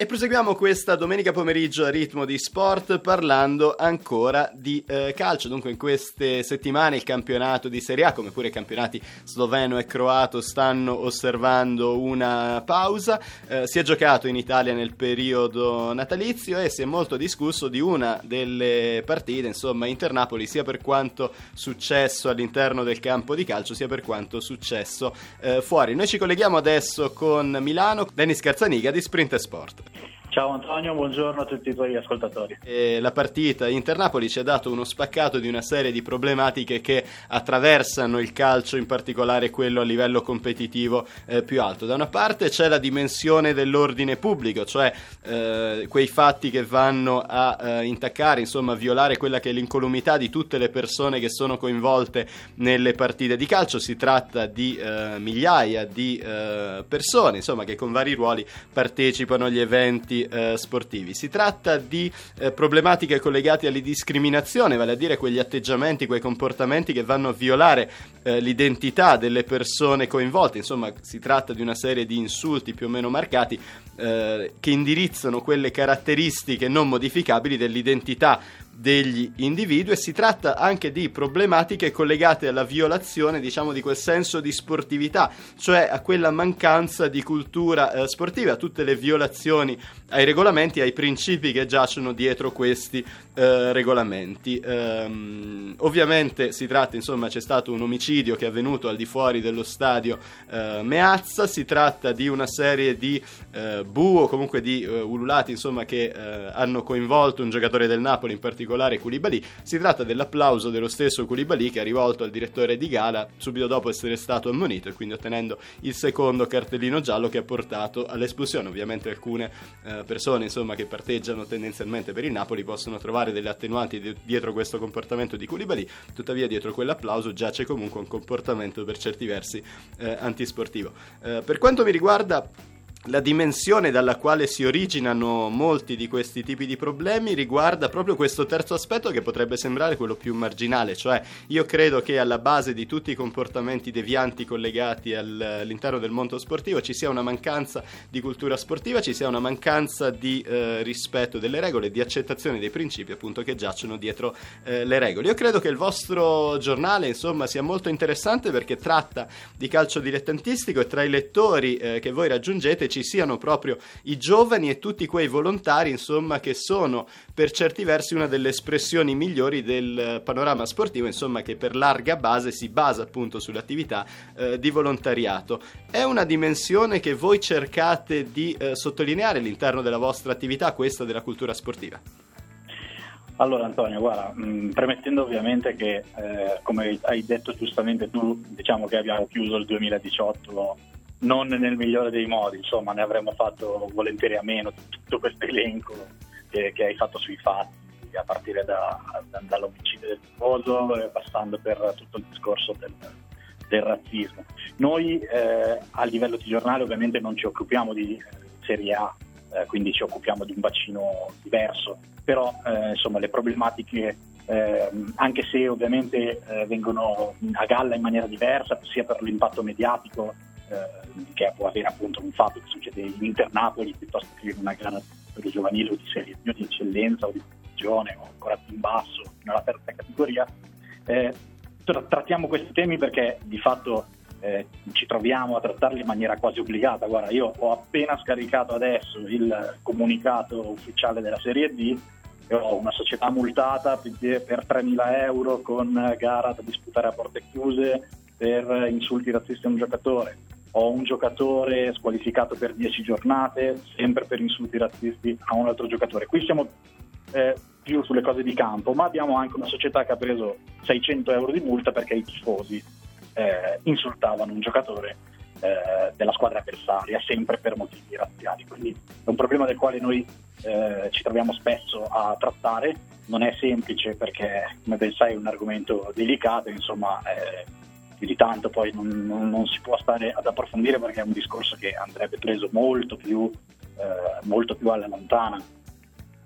E proseguiamo questa domenica pomeriggio a ritmo di sport parlando ancora di eh, calcio. Dunque in queste settimane il campionato di Serie A, come pure i campionati sloveno e croato, stanno osservando una pausa. Eh, si è giocato in Italia nel periodo natalizio e si è molto discusso di una delle partite, insomma, Inter-Napoli, sia per quanto successo all'interno del campo di calcio, sia per quanto successo eh, fuori. Noi ci colleghiamo adesso con Milano, Dennis Carzaniga di Sprint Sport. Ciao Antonio, buongiorno a tutti i tuoi ascoltatori. E la partita Inter-Napoli ci ha dato uno spaccato di una serie di problematiche che attraversano il calcio, in particolare quello a livello competitivo eh, più alto. Da una parte c'è la dimensione dell'ordine pubblico, cioè eh, quei fatti che vanno a eh, intaccare, insomma, a violare quella che è l'incolumità di tutte le persone che sono coinvolte nelle partite di calcio. Si tratta di eh, migliaia di eh, persone, insomma, che con vari ruoli partecipano agli eventi eh, sportivi. Si tratta di eh, problematiche collegate alla discriminazione, vale a dire quegli atteggiamenti, quei comportamenti che vanno a violare eh, l'identità delle persone coinvolte. Insomma, si tratta di una serie di insulti più o meno marcati eh, che indirizzano quelle caratteristiche non modificabili dell'identità degli individui e si tratta anche di problematiche collegate alla violazione, diciamo, di quel senso di sportività, cioè a quella mancanza di cultura eh, sportiva, a tutte le violazioni ai regolamenti, ai principi che giacciono dietro questi eh, regolamenti. Ehm, ovviamente si tratta, insomma, c'è stato un omicidio che è avvenuto al di fuori dello stadio eh, Meazza, si tratta di una serie di eh, bu o comunque di eh, ululati, insomma, che eh, hanno coinvolto un giocatore del Napoli in particolare Koulibaly. Si tratta dell'applauso dello stesso Koulibaly che ha rivolto al direttore di gara subito dopo essere stato ammonito e quindi ottenendo il secondo cartellino giallo che ha portato all'espulsione. Ovviamente alcune persone insomma, che parteggiano tendenzialmente per il Napoli possono trovare delle attenuanti di- dietro questo comportamento di Koulibaly, tuttavia dietro quell'applauso giace comunque un comportamento per certi versi eh, antisportivo. Eh, per quanto mi riguarda la dimensione dalla quale si originano molti di questi tipi di problemi riguarda proprio questo terzo aspetto che potrebbe sembrare quello più marginale, cioè io credo che alla base di tutti i comportamenti devianti collegati all'interno del mondo sportivo ci sia una mancanza di cultura sportiva, ci sia una mancanza di eh, rispetto delle regole, di accettazione dei principi appunto che giacciono dietro eh, le regole. Io credo che il vostro giornale insomma sia molto interessante perché tratta di calcio dilettantistico e tra i lettori eh, che voi raggiungete ci siano proprio i giovani e tutti quei volontari, insomma, che sono per certi versi una delle espressioni migliori del panorama sportivo, insomma, che per larga base si basa appunto sull'attività eh, di volontariato. È una dimensione che voi cercate di eh, sottolineare all'interno della vostra attività, questa della cultura sportiva? Allora Antonio, guarda, mh, mm, premettendo ovviamente che, eh, come hai detto giustamente tu, diciamo che abbiamo chiuso il 2018 non nel migliore dei modi, insomma ne avremmo fatto volentieri a meno tutto questo elenco che, che hai fatto sui fatti, a partire da, da, dall'omicidio del tifoso passando per tutto il discorso del, del razzismo. Noi eh, a livello di giornale ovviamente non ci occupiamo di Serie A, eh, quindi ci occupiamo di un bacino diverso, però eh, insomma le problematiche eh, anche se ovviamente eh, vengono a galla in maniera diversa, sia per l'impatto mediatico che può avere appunto un fatto che succede in Inter-Napoli piuttosto che in una gara per il giovanile o di serie B di eccellenza o di posizione o ancora più in basso, nella terza categoria. Eh, trattiamo questi temi perché di fatto eh, ci troviamo a trattarli in maniera quasi obbligata. Guarda, io ho appena scaricato adesso il comunicato ufficiale della Serie D e ho una società multata per 3.000 euro con gara da disputare a porte chiuse per insulti razzisti a un giocatore ho un giocatore squalificato per 10 giornate, sempre per insulti razzisti a un altro giocatore. Qui siamo eh, più sulle cose di campo, ma abbiamo anche una società che ha preso 600 euro di multa perché i tifosi eh, insultavano un giocatore eh, della squadra avversaria, sempre per motivi razziali. Quindi è un problema del quale noi eh, ci troviamo spesso a trattare. Non è semplice perché, come ben sai, è un argomento delicato, insomma eh, più di tanto poi non, non, non, si può stare ad approfondire perché è un discorso che andrebbe preso molto più, eh, molto più alla lontana.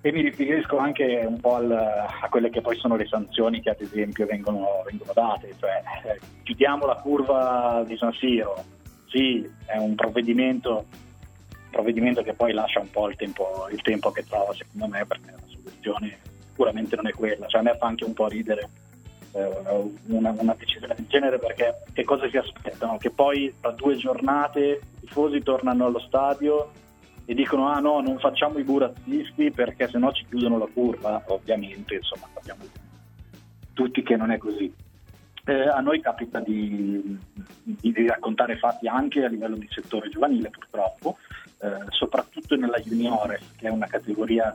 E mi riferisco anche un po' al, a quelle che poi sono le sanzioni che ad esempio vengono, vengono date, cioè eh, chiudiamo la curva di San Siro, sì, è un provvedimento provvedimento che poi lascia un po' il tempo, il tempo che trova secondo me perché la soluzione sicuramente non è quella, cioè a me fa anche un po' ridere una, una, decisione del genere perché che cosa si aspettano? Che poi tra due giornate i tifosi tornano allo stadio e dicono ah no non facciamo i burazzisti perché sennò ci chiudono la curva ovviamente insomma sappiamo tutti che non è così eh, a noi capita di, di, di, raccontare fatti anche a livello di settore giovanile purtroppo eh, soprattutto nella juniore che è una categoria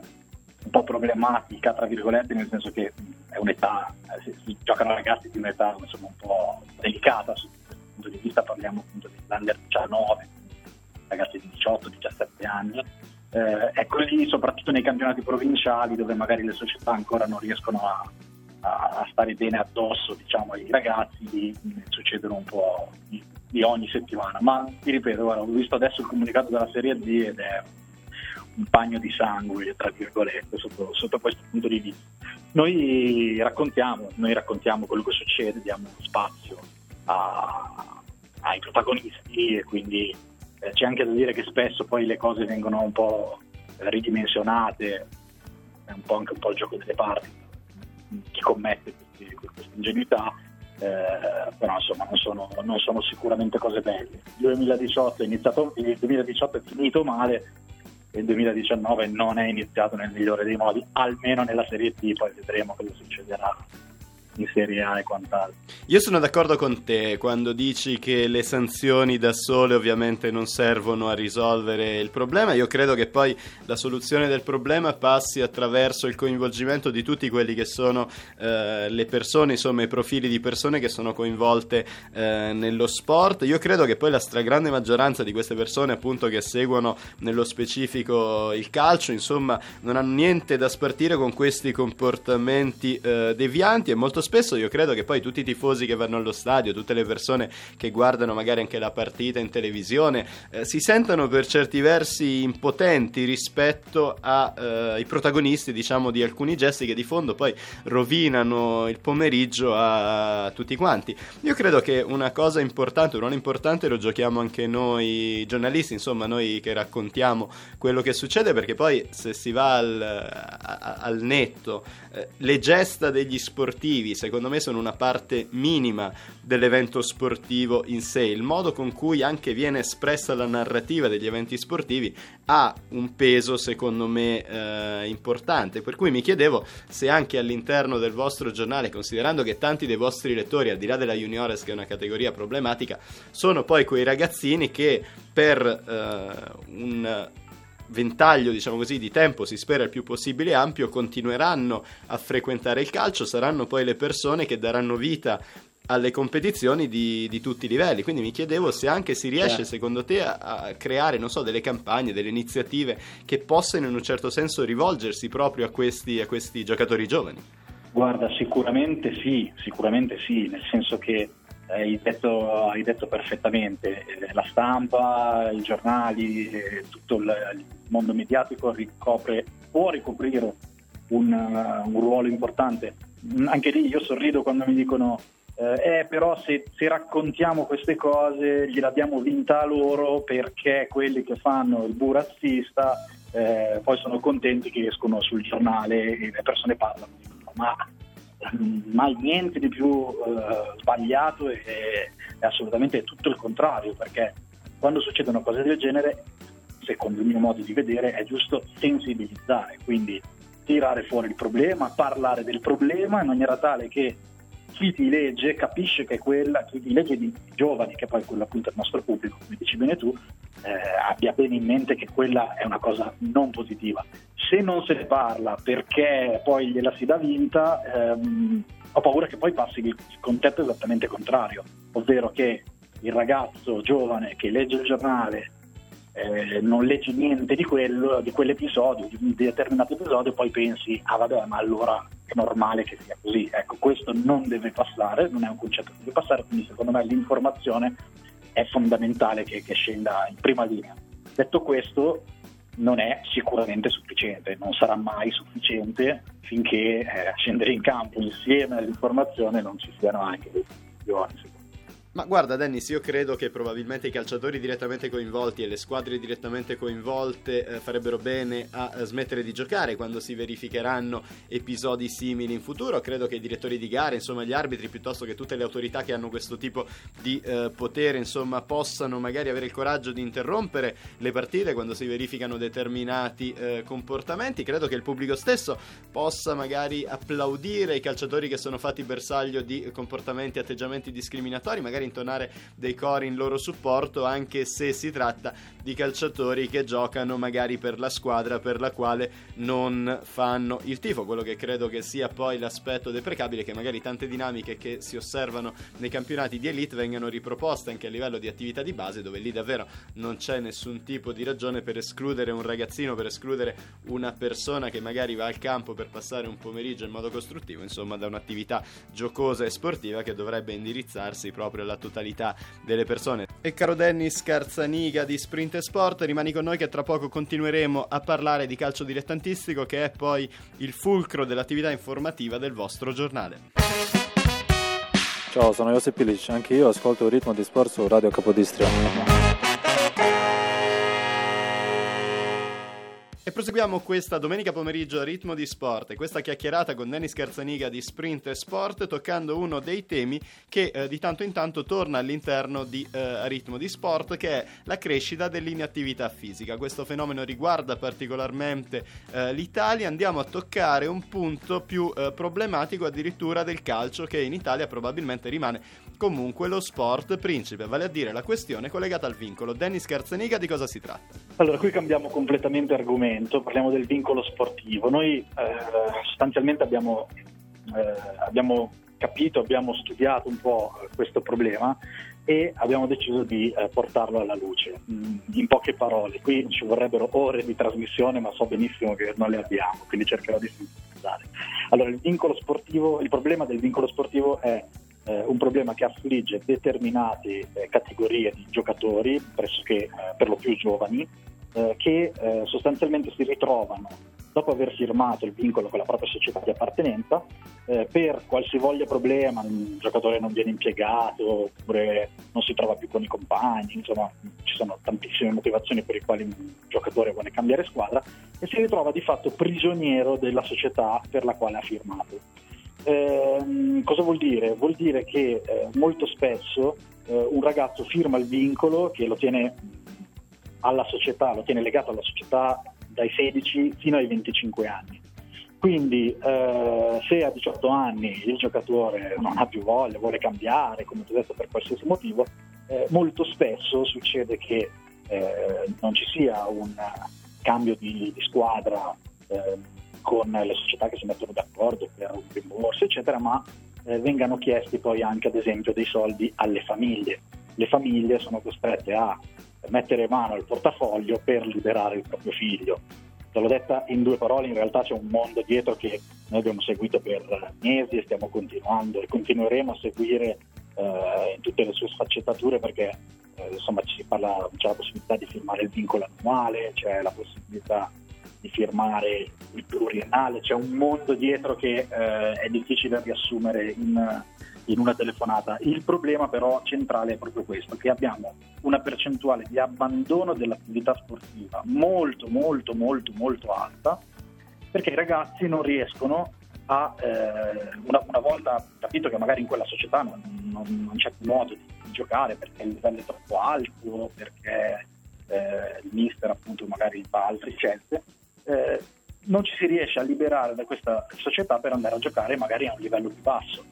un po' problematica tra virgolette nel senso che è un'età eh, si, si giocano ragazzi di un'età insomma un po' delicata questo punto di vista parliamo appunto dell'under 19 ragazzi di 18-17 anni. Eh, ecco lì, soprattutto nei campionati provinciali, dove magari le società ancora non riescono a, a, stare bene addosso diciamo, ai ragazzi, succedono un po' di, di, ogni settimana. Ma ti ripeto, guarda, ho visto adesso il comunicato della Serie D ed è un bagno di sangue, tra virgolette, sotto, sotto questo punto di vista. Noi raccontiamo, noi raccontiamo quello che succede, diamo spazio a, ai protagonisti e quindi eh, c'è anche da dire che spesso poi le cose vengono un po' ridimensionate, è un po' anche un po' il gioco delle parti, chi commette questi, queste ingenuità, eh, però insomma non sono, non sono, sicuramente cose belle. Il 2018 è, iniziato, il 2018 è finito male il 2019 non è iniziato nel migliore dei modi, almeno nella Serie T, poi vedremo cosa succederà in Serie A e quant'altro. Io sono d'accordo con te quando dici che le sanzioni da sole ovviamente non servono a risolvere il problema. Io credo che poi la soluzione del problema passi attraverso il coinvolgimento di tutti quelli che sono eh, le persone, insomma i profili di persone che sono coinvolte eh, nello sport. Io credo che poi la stragrande maggioranza di queste persone appunto che seguono nello specifico il calcio, insomma, non hanno niente da spartire con questi comportamenti eh, devianti e molto spesso io credo che poi tutti i tifosi che vanno allo stadio, tutte le persone che guardano magari anche la partita in televisione, eh, si sentano per certi versi impotenti rispetto ai eh, protagonisti, diciamo, di alcuni gesti che di fondo poi rovinano il pomeriggio a, a tutti quanti. Io credo che una cosa importante, un ruolo importante lo giochiamo anche noi giornalisti, insomma, noi che raccontiamo quello che succede, perché poi se si va al, al netto, eh, le gesta degli sportivi secondo me sono una parte minima dell'evento sportivo in sé. Il modo con cui anche viene espressa la narrativa degli eventi sportivi ha un peso, secondo me, eh, importante. Per cui mi chiedevo se anche all'interno del vostro giornale, considerando che tanti dei vostri lettori, al di là della juniores, che è una categoria problematica, sono poi quei ragazzini che per eh, un ventaglio, diciamo così, di tempo, si spera il più possibile ampio, continueranno a frequentare il calcio, saranno poi le persone che daranno vita alle competizioni di, di, tutti i livelli. Quindi mi chiedevo se anche si riesce, secondo te, a, a, creare, non so, delle campagne, delle iniziative che possano in un certo senso rivolgersi proprio a questi, a questi giocatori giovani. Guarda, sicuramente sì, sicuramente sì, nel senso che hai detto, hai detto perfettamente, eh, la stampa, i giornali, eh, tutto il, mondo mediatico ricopre, può ricoprire un, un, ruolo importante. Anche lì io sorrido quando mi dicono eh, eh, però se, se, raccontiamo queste cose gliel'abbiamo vinta a loro perché quelli che fanno il burazzista eh, poi sono contenti che escono sul giornale e le persone parlano. Ma mai niente di più uh, sbagliato e è assolutamente tutto il contrario perché quando succedono cose del genere secondo il mio modo di vedere è giusto sensibilizzare quindi tirare fuori il problema parlare del problema in maniera tale che chi ti legge capisce che quella, chi ti legge di giovani, che poi quello appunto è il nostro pubblico, come dici bene tu, eh, abbia bene in mente che quella è una cosa non positiva. Se non se ne parla perché poi gliela si dà vinta, ehm, ho paura che poi passi il concetto esattamente contrario, ovvero che il ragazzo giovane che legge il giornale eh, non leggi niente di, quello, di quell'episodio, di un determinato episodio, poi pensi, ah vabbè, ma allora è normale che sia così. Ecco, questo non deve passare, non è un concetto che deve passare, quindi secondo me l'informazione è fondamentale che, che scenda in prima linea. Detto questo, non è sicuramente sufficiente, non sarà mai sufficiente finché eh, scendere in campo insieme all'informazione non ci siano anche le decisioni. Ma guarda Dennis, io credo che probabilmente i calciatori direttamente coinvolti e le squadre direttamente coinvolte eh, farebbero bene a, a, smettere di giocare quando si verificheranno episodi simili in futuro. Credo che i direttori di gare, insomma gli arbitri, piuttosto che tutte le autorità che hanno questo tipo di eh, potere, insomma, possano magari avere il coraggio di interrompere le partite quando si verificano determinati eh, comportamenti. Credo che il pubblico stesso possa magari applaudire i calciatori che sono fatti bersaglio di comportamenti e atteggiamenti discriminatori, magari magari intonare dei cori in loro supporto, anche se si tratta di calciatori che giocano magari per la squadra per la quale non fanno il tifo. Quello che credo che sia poi l'aspetto deprecabile che magari tante dinamiche che si osservano nei campionati di elite vengano riproposte anche a livello di attività di base, dove lì davvero non c'è nessun tipo di ragione per escludere un ragazzino, per escludere una persona che magari va al campo per passare un pomeriggio in modo costruttivo, insomma, da un'attività giocosa e sportiva che dovrebbe indirizzarsi proprio alla totalità delle persone. E caro Dennis Carzaniga di Sprint Sport, rimani con noi che tra poco continueremo a parlare di calcio dilettantistico che è poi il fulcro dell'attività informativa del vostro giornale. Ciao, sono Josep Pilic, anche io ascolto il ritmo di sport su Radio Capodistria. E proseguiamo questa domenica pomeriggio a ritmo di sport e questa chiacchierata con Dennis Carzaniga di Sprint e Sport toccando uno dei temi che eh, di tanto in tanto torna all'interno di eh, ritmo di sport che è la crescita dell'inattività fisica. Questo fenomeno riguarda particolarmente eh, l'Italia, andiamo a toccare un punto più eh, problematico addirittura del calcio che in Italia probabilmente rimane comunque lo sport principe, vale a dire la questione collegata al vincolo. Dennis Carzaniga di cosa si tratta? Allora, qui cambiamo completamente argomento momento, parliamo del vincolo sportivo. Noi eh, sostanzialmente abbiamo, eh, abbiamo, capito, abbiamo studiato un po' questo problema e abbiamo deciso di eh, portarlo alla luce. Mm, in poche parole, qui ci vorrebbero ore di trasmissione, ma so benissimo che non le abbiamo, quindi cercherò di sintetizzare. Allora, il sportivo, il problema del vincolo sportivo è eh, un problema che affligge determinate eh, categorie di giocatori, pressoché eh, per lo più giovani, eh, che eh, sostanzialmente si ritrovano dopo aver firmato il vincolo con la propria società di appartenenza, eh, per qualsivoglia problema, un giocatore non viene impiegato oppure non si trova più con i compagni, insomma ci sono tantissime motivazioni per le quali un giocatore vuole cambiare squadra e si ritrova di fatto prigioniero della società per la quale ha firmato. Eh, cosa vuol dire? Vuol dire che eh, molto spesso eh, un ragazzo firma il vincolo che lo tiene alla società, lo tiene legato alla società dai 16 fino ai 25 anni. Quindi eh, se a 18 anni il giocatore non ha più voglia, vuole cambiare, come ho detto per qualsiasi motivo, eh, molto spesso succede che eh, non ci sia un cambio di, di squadra eh, con le società che si mettono d'accordo per un rimborso, eccetera, ma eh, vengano chiesti poi anche ad esempio dei soldi alle famiglie. Le famiglie sono costrette a mettere mano al portafoglio per liberare il proprio figlio. Te l'ho detta in due parole, in realtà c'è un mondo dietro che noi abbiamo seguito per mesi e stiamo continuando e continueremo a seguire eh, in tutte le sue sfaccettature perché eh, insomma parla, c'è la possibilità di firmare il vincolo annuale, c'è la possibilità di firmare il pluriennale, c'è un mondo dietro che eh, è difficile riassumere in, in una telefonata. Il problema però centrale è proprio questo, che abbiamo una percentuale di abbandono dell'attività sportiva molto molto molto molto alta perché i ragazzi non riescono a, eh, una, una, volta capito che magari in quella società non, non, non c'è più modo di, giocare perché il livello è troppo alto, perché eh, il mister appunto magari fa altre scelte, eh, non ci si riesce a liberare da questa società per andare a giocare magari a un livello più basso.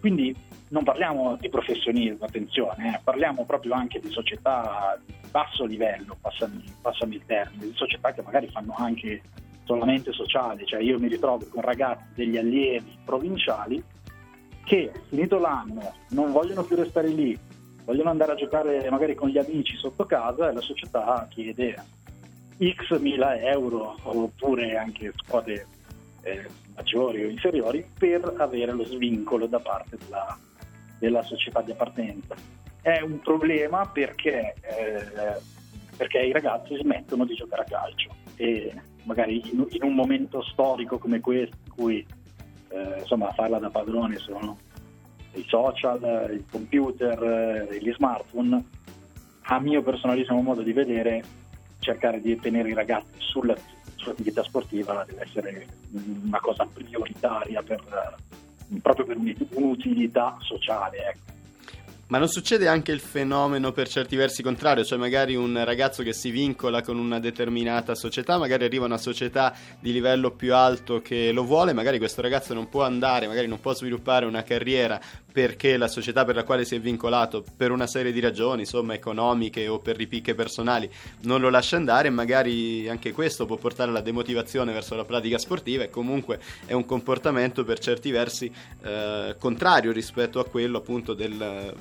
Quindi non parliamo di professionismo, attenzione, eh, parliamo proprio anche di società di basso livello, passami, passami il termine, di società che magari fanno anche solamente sociali, cioè io mi ritrovo con ragazzi degli allievi provinciali che finito l'anno non vogliono più restare lì, vogliono andare a giocare magari con gli amici sotto casa e la società chiede x mila euro oppure anche squadre eh, maggiori o inferiori per avere lo svincolo da parte della, della società di appartenenza. È un problema perché, eh, perché, i ragazzi smettono di giocare a calcio e magari in, in un momento storico come questo in cui eh, insomma, farla da padrone sono i social, il computer, gli smartphone, a mio personalissimo modo di vedere, cercare di tenere i ragazzi sulla, sull'attività sportiva deve essere una cosa prioritaria per, proprio per un'utilità sociale. Ecco. Ma non succede anche il fenomeno per certi versi contrario, cioè magari un ragazzo che si vincola con una determinata società, magari arriva una società di livello più alto che lo vuole, magari questo ragazzo non può andare, magari non può sviluppare una carriera perché la società per la quale si è vincolato per una serie di ragioni, insomma economiche o per ripicche personali, non lo lascia andare magari anche questo può portare alla demotivazione verso la pratica sportiva e comunque è un comportamento per certi versi eh, contrario rispetto a quello appunto del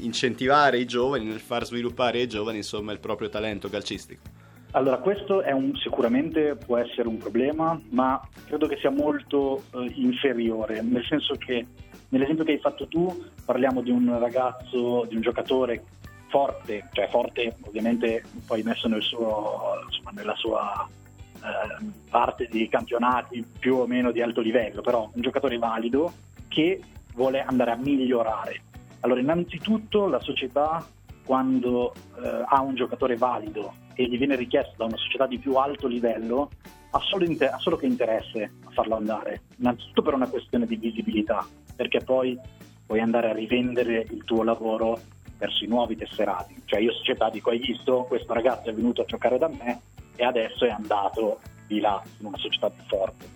incentivare i giovani, nel far sviluppare ai giovani insomma, il proprio talento calcistico? Allora, questo un, sicuramente può essere un problema, ma credo che sia molto eh, inferiore, nel senso che nell'esempio che hai fatto tu parliamo di un ragazzo, di un giocatore forte, cioè forte ovviamente poi messo nel suo, insomma, nella sua eh, parte di campionati più o meno di alto livello, però un giocatore valido che vuole andare a migliorare. Allora, innanzitutto la società quando eh, ha un giocatore valido e gli viene richiesto da una società di più alto livello, ha solo, inter- ha solo che interesse a farlo andare. Innanzitutto per una questione di visibilità, perché poi puoi andare a rivendere il tuo lavoro verso i nuovi tesserati. Cioè io società dico, hai visto, questo ragazzo è venuto a giocare da me e adesso è andato di là in una società più forte.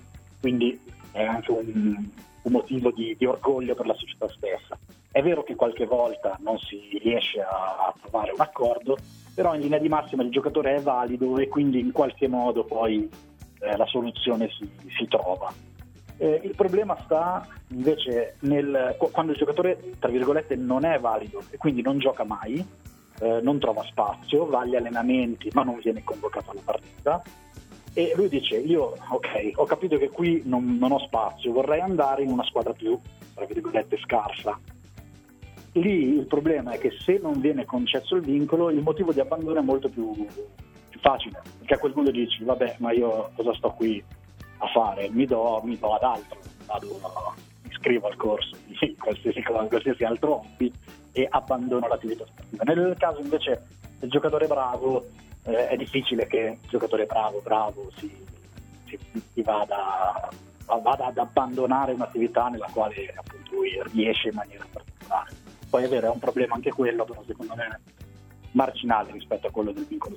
Quindi è anche un, un motivo di, di orgoglio per la società stessa. È vero che qualche volta non si riesce a trovare un accordo, però in linea di massima il giocatore è valido e quindi in qualche modo poi eh, la soluzione si, si trova. Eh, il problema sta invece nel, quando il giocatore, tra virgolette, non è valido e quindi non gioca mai, eh, non trova spazio, va agli allenamenti ma non viene convocato alla partita. E lui dice: Io, ok, ho capito che qui non, non ho spazio, vorrei andare in una squadra più, tra virgolette, scarsa lì il problema è che se non viene concesso il vincolo il motivo di abbandono è molto più, facile, perché a quel punto dici vabbè ma io cosa sto qui a fare? Mi do, mi do ad altro, vado, mi iscrivo al corso di qualsiasi, qualsiasi altro hobby e abbandono l'attività sportiva. Nel caso invece del giocatore bravo eh, è difficile che il giocatore bravo, bravo si, si, si vada, vada, ad abbandonare un'attività nella quale appunto lui riesce in maniera particolare. Poi è vero, è un problema anche quello, però secondo me marginale rispetto a quello del vincolo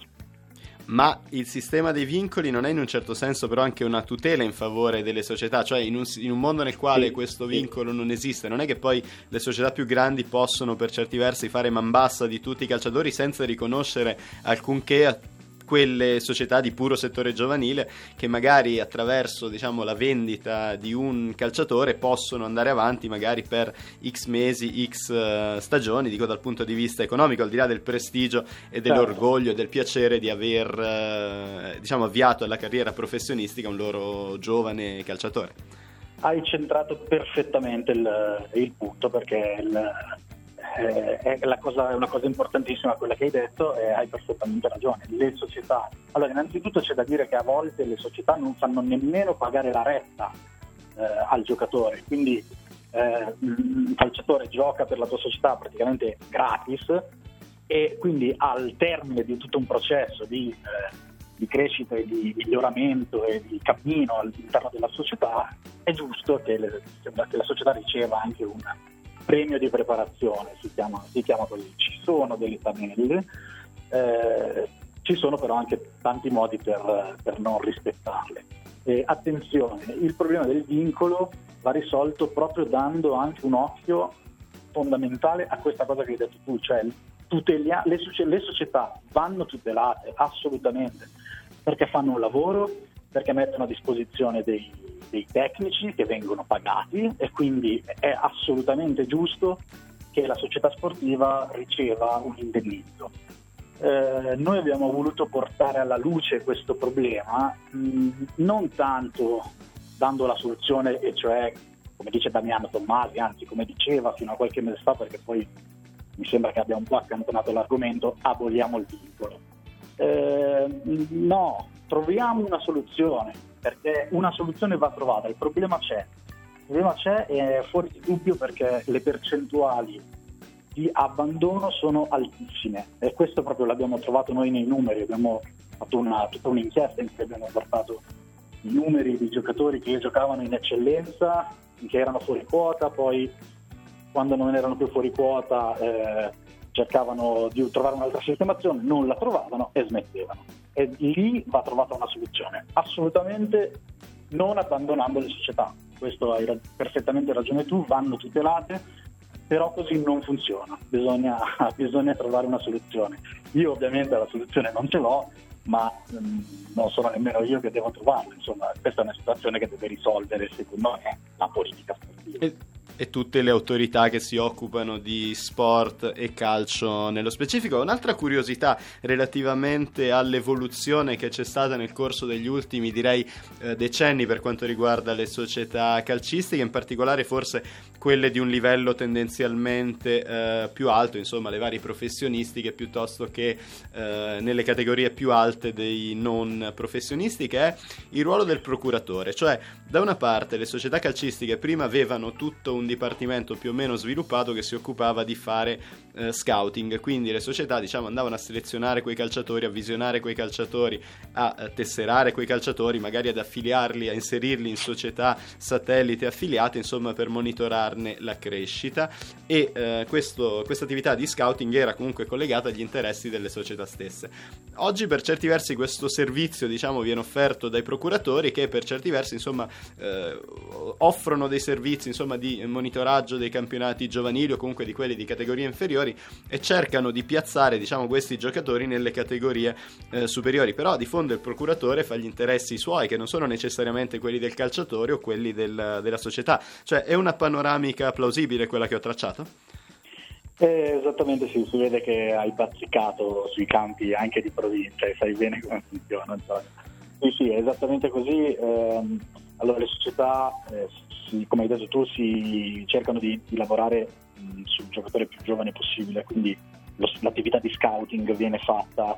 ma il sistema dei vincoli non è in un certo senso però anche una tutela in favore delle società, cioè in un, in un mondo nel quale sì, questo vincolo sì. non esiste, non è che poi le società più grandi possono per certi versi fare man bassa di tutti i calciatori senza riconoscere alcunché quelle società di puro settore giovanile che magari attraverso diciamo, la vendita di un calciatore possono andare avanti magari per x mesi, x uh, stagioni, dico dal punto di vista economico, al di là del prestigio e dell'orgoglio e del piacere di aver uh, diciamo, avviato alla carriera professionistica un loro giovane calciatore. Hai centrato perfettamente il, il punto perché il, eh, è, cosa, è, una cosa importantissima quella che hai detto e hai perfettamente ragione. Le società, allora innanzitutto c'è da dire che a volte le società non fanno nemmeno pagare la retta eh, al giocatore, quindi eh, il calciatore gioca per la tua società praticamente gratis e quindi al termine di tutto un processo di, eh, di crescita e di miglioramento e di cammino all'interno della società è giusto che, le, che la società riceva anche una premio di preparazione, si chiama, si chiama così. Ci sono delle tabelle, eh, ci sono però anche tanti modi per, per non rispettarle. E attenzione, il problema del vincolo va risolto proprio dando anche un occhio fondamentale a questa cosa che hai detto tu, cioè tutelia- le, le società vanno tutelate assolutamente perché fanno un lavoro, perché mettono a disposizione dei, dei tecnici che vengono pagati e quindi è assolutamente giusto che la società sportiva riceva un indennizzo. Eh, noi abbiamo voluto portare alla luce questo problema mh, non tanto dando la soluzione, e cioè come dice Damiano Tommasi, anzi come diceva fino a qualche mese fa, perché poi mi sembra che abbia un po' accantonato l'argomento, aboliamo il vincolo. Eh, no, troviamo una soluzione, perché una soluzione va trovata, il problema c'è. Il problema c'è e è fuori di dubbio perché le percentuali di abbandono sono altissime e questo proprio l'abbiamo trovato noi nei numeri, abbiamo fatto una, tutta un'inchiesta in cui abbiamo portato i numeri di giocatori che giocavano in eccellenza, che erano fuori quota, poi quando non erano più fuori quota eh, cercavano di trovare un'altra sistemazione, non la trovavano e smettevano. E lì va trovata una soluzione, assolutamente non abbandonando le società. Questo hai perfettamente ragione tu, vanno tutelate, però così non funziona, bisogna, bisogna, trovare una soluzione. Io ovviamente la soluzione non ce l'ho, ma mm, non sono nemmeno io che devo trovarla, insomma questa è una situazione che deve risolvere secondo me la politica sportiva e tutte le autorità che si occupano di sport e calcio nello specifico. Un'altra curiosità relativamente all'evoluzione che c'è stata nel corso degli ultimi, direi, eh, decenni per quanto riguarda le società calcistiche, in particolare forse quelle di un livello tendenzialmente eh, più alto, insomma le varie professionistiche piuttosto che eh, nelle categorie più alte dei non professionisti, che è il ruolo del procuratore. Cioè, da una parte le società calcistiche prima avevano tutto un dipartimento più o meno sviluppato che si occupava di fare eh, scouting, quindi le società diciamo, andavano a selezionare quei calciatori, a visionare quei calciatori, a, tesserare quei calciatori, magari ad affiliarli, a inserirli in società satellite affiliate, insomma per monitorarne la crescita e eh, questa attività di scouting era comunque collegata agli interessi delle società stesse. Oggi per certi versi questo servizio diciamo, viene offerto dai procuratori che per certi versi insomma, eh, offrono dei servizi insomma, di monitoraggio dei campionati giovanili o comunque di quelli di categorie inferiori e cercano di piazzare diciamo, questi giocatori nelle categorie eh, superiori. Però di fondo il procuratore fa gli interessi suoi che non sono necessariamente quelli del calciatore o quelli del, della società. Cioè è una panoramica plausibile quella che ho tracciato? Eh, esattamente sì, si vede che hai bazzicato sui campi anche di provincia e sai bene come funziona. Antonio. Sì, sì, è esattamente così. Eh, allora le società eh, si, come hai detto tu, si cercano di, di lavorare mh, sul giocatore più giovane possibile, quindi lo, l'attività di scouting viene fatta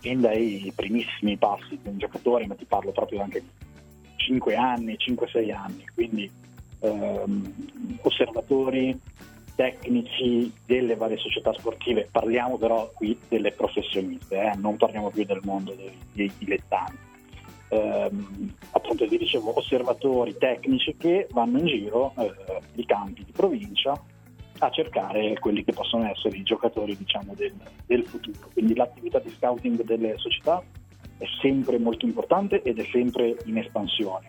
fin dai primissimi passi di un giocatore, ma ti parlo proprio anche di 5 anni, 5-6 anni, quindi ehm, osservatori tecnici delle varie società sportive, parliamo però qui delle professioniste, eh? non parliamo più del mondo dei, dei dilettanti ehm, appunto vi dicevo osservatori tecnici che vanno in giro eh, di campi di provincia a cercare quelli che possono essere i giocatori diciamo, del, del futuro. Quindi l'attività di scouting delle società è sempre molto importante ed è sempre in espansione.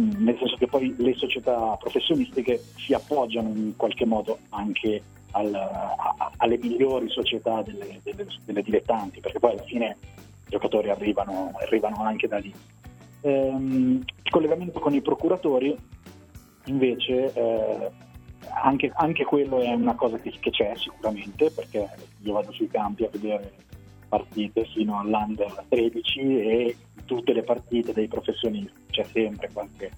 Mm, nel senso che poi le società professionistiche si appoggiano in qualche modo anche al, a, alle migliori società delle, delle, delle dilettanti, perché poi alla fine i giocatori arrivano, arrivano anche da lì. Ehm, il collegamento con i procuratori invece eh, anche, anche, quello è una cosa che, che, c'è sicuramente perché io vado sui campi a vedere partite fino all'under 13 e tutte le partite dei professionisti. C'è sempre qualche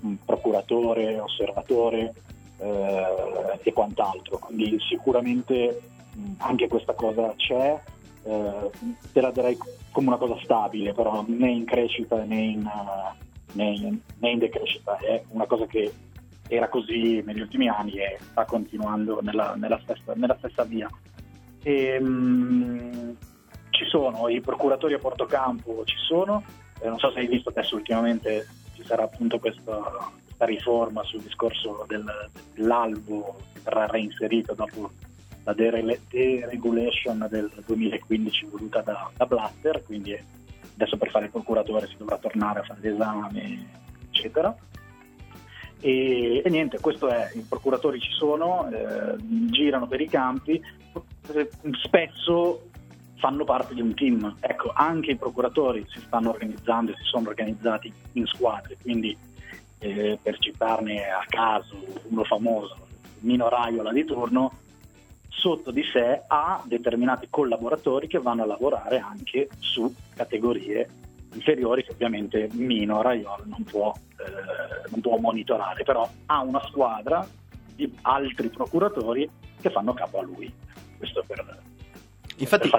um, procuratore, osservatore eh, e quant'altro. Quindi sicuramente um, anche questa cosa c'è eh, te la darei come una cosa stabile, però né in crescita né in, uh, né in, né in decrescita, è una cosa che era così negli ultimi anni e sta continuando nella, nella, stessa, nella stessa, via. E, um, ci sono i procuratori a Portocampo, ci sono, eh, non so se hai visto adesso ultimamente ci sarà appunto questa, questa riforma sul discorso del, dell'albo che verrà reinserito dopo la deregulation del 2015 voluta da, da Blatter, quindi adesso per fare il procuratore si dovrà tornare a fare l'esame, eccetera. E, e, niente, questo è, i procuratori ci sono, eh, girano per i campi, spesso fanno parte di un team. Ecco, anche i procuratori si stanno organizzando e si sono organizzati in squadre, quindi eh, per citarne a caso uno famoso, Mino Raiola di turno, sotto di sé ha determinati collaboratori che vanno a lavorare anche su categorie inferiori che ovviamente Mino Raiol non può, eh, non può monitorare, però ha una squadra di altri procuratori che fanno capo a lui. Questo per, Infatti,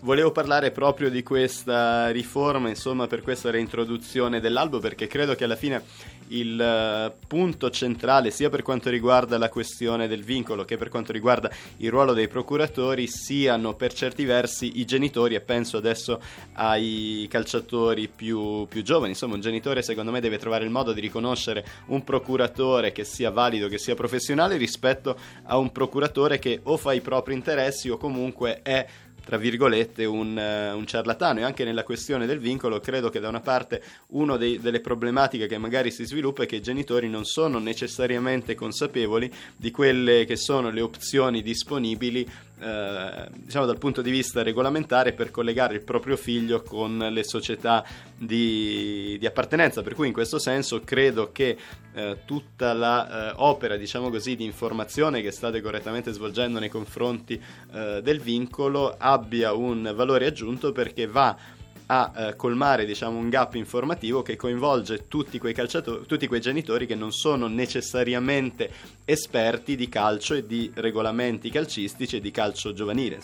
volevo parlare proprio di questa riforma, insomma, per questa reintroduzione dell'albo, perché credo che alla fine il uh, punto centrale, sia per quanto riguarda la questione del vincolo che per quanto riguarda il ruolo dei procuratori, siano per certi versi i genitori, e penso adesso ai calciatori più, più giovani. Insomma, un genitore, secondo me, deve trovare il modo di riconoscere un procuratore che sia valido, che sia professionale, rispetto a un procuratore che o fa i propri interessi o comunque è tra virgolette, un, uh, un, ciarlatano. E anche nella questione del vincolo credo che da una parte una delle problematiche che magari si sviluppa è che i genitori non sono necessariamente consapevoli di quelle che sono le opzioni disponibili eh, diciamo dal punto di vista regolamentare per collegare il proprio figlio con le società di, di appartenenza. Per cui in questo senso credo che eh, tutta l'opera eh, diciamo così di informazione che state correttamente svolgendo nei confronti eh, del vincolo abbia un valore aggiunto perché va a eh, colmare diciamo, un gap informativo che coinvolge tutti quei, tutti quei genitori che non sono necessariamente esperti di calcio e di regolamenti calcistici e di calcio giovanile.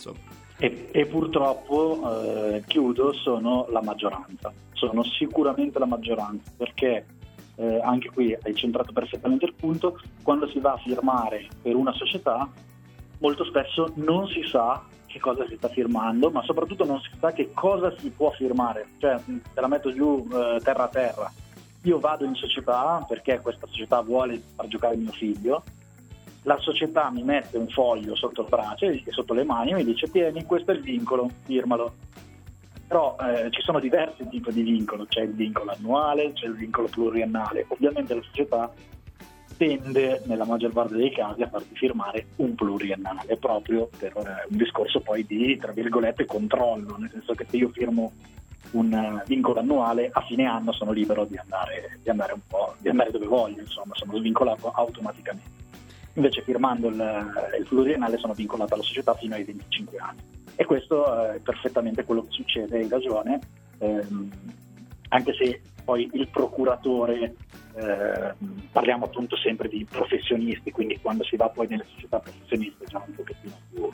E, e, purtroppo, eh, chiudo, sono la maggioranza, sono sicuramente la maggioranza perché eh, anche qui hai centrato perfettamente il punto, quando si va a firmare per una società molto spesso non si sa che cosa si sta firmando, ma soprattutto non si sa che cosa si può firmare. Cioè, te la metto giù eh, terra a terra. Io vado in società perché questa società vuole far giocare mio figlio. La società mi mette un foglio sotto il braccio e sotto le mani e mi dice: Tieni, questo è il vincolo, firmalo. Però eh, ci sono diversi tipi di vincolo, c'è il vincolo annuale, c'è il vincolo pluriennale. Ovviamente la società tende nella maggior parte dei casi a farti firmare un pluriennale proprio per eh, un discorso poi di tra virgolette controllo, nel senso che se io firmo un eh, vincolo annuale a fine anno sono libero di andare, di andare un po', di andare dove voglio, insomma, sono svincolato automaticamente. Invece firmando il, il pluriennale sono vincolato alla società fino ai 25 anni. E questo è perfettamente quello che succede, hai ragione, ehm, anche se poi il procuratore eh, parliamo appunto sempre di professionisti, quindi quando si va poi nelle società professioniste è già un pochettino più,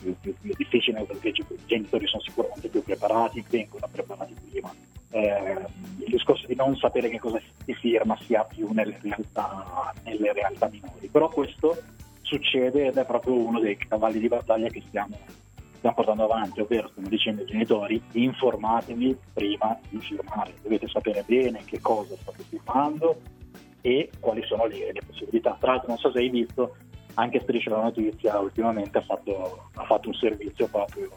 più, più, più difficile perché i genitori sono sicuramente più preparati, vengono preparati prima. Eh, il discorso di non sapere che cosa si firma si ha più nelle realtà, nelle realtà minori, però questo succede ed è proprio uno dei cavalli di battaglia che stiamo stiamo portando avanti, ovvero stiamo dicendo ai genitori informatevi prima di firmare, dovete sapere bene che cosa state firmando e quali sono le, le possibilità. Tra l'altro non so se hai visto, anche Striscia la Notizia ultimamente ha fatto, ha fatto un servizio proprio,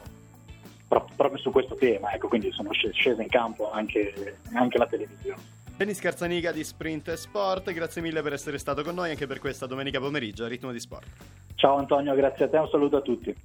proprio, su questo tema, ecco, quindi sono scese in campo anche, anche la televisione. Denis Carzaniga di Sprint Sport, grazie mille per essere stato con noi anche per questa domenica pomeriggio a Ritmo di Sport. Ciao Antonio, grazie a te, un saluto a tutti.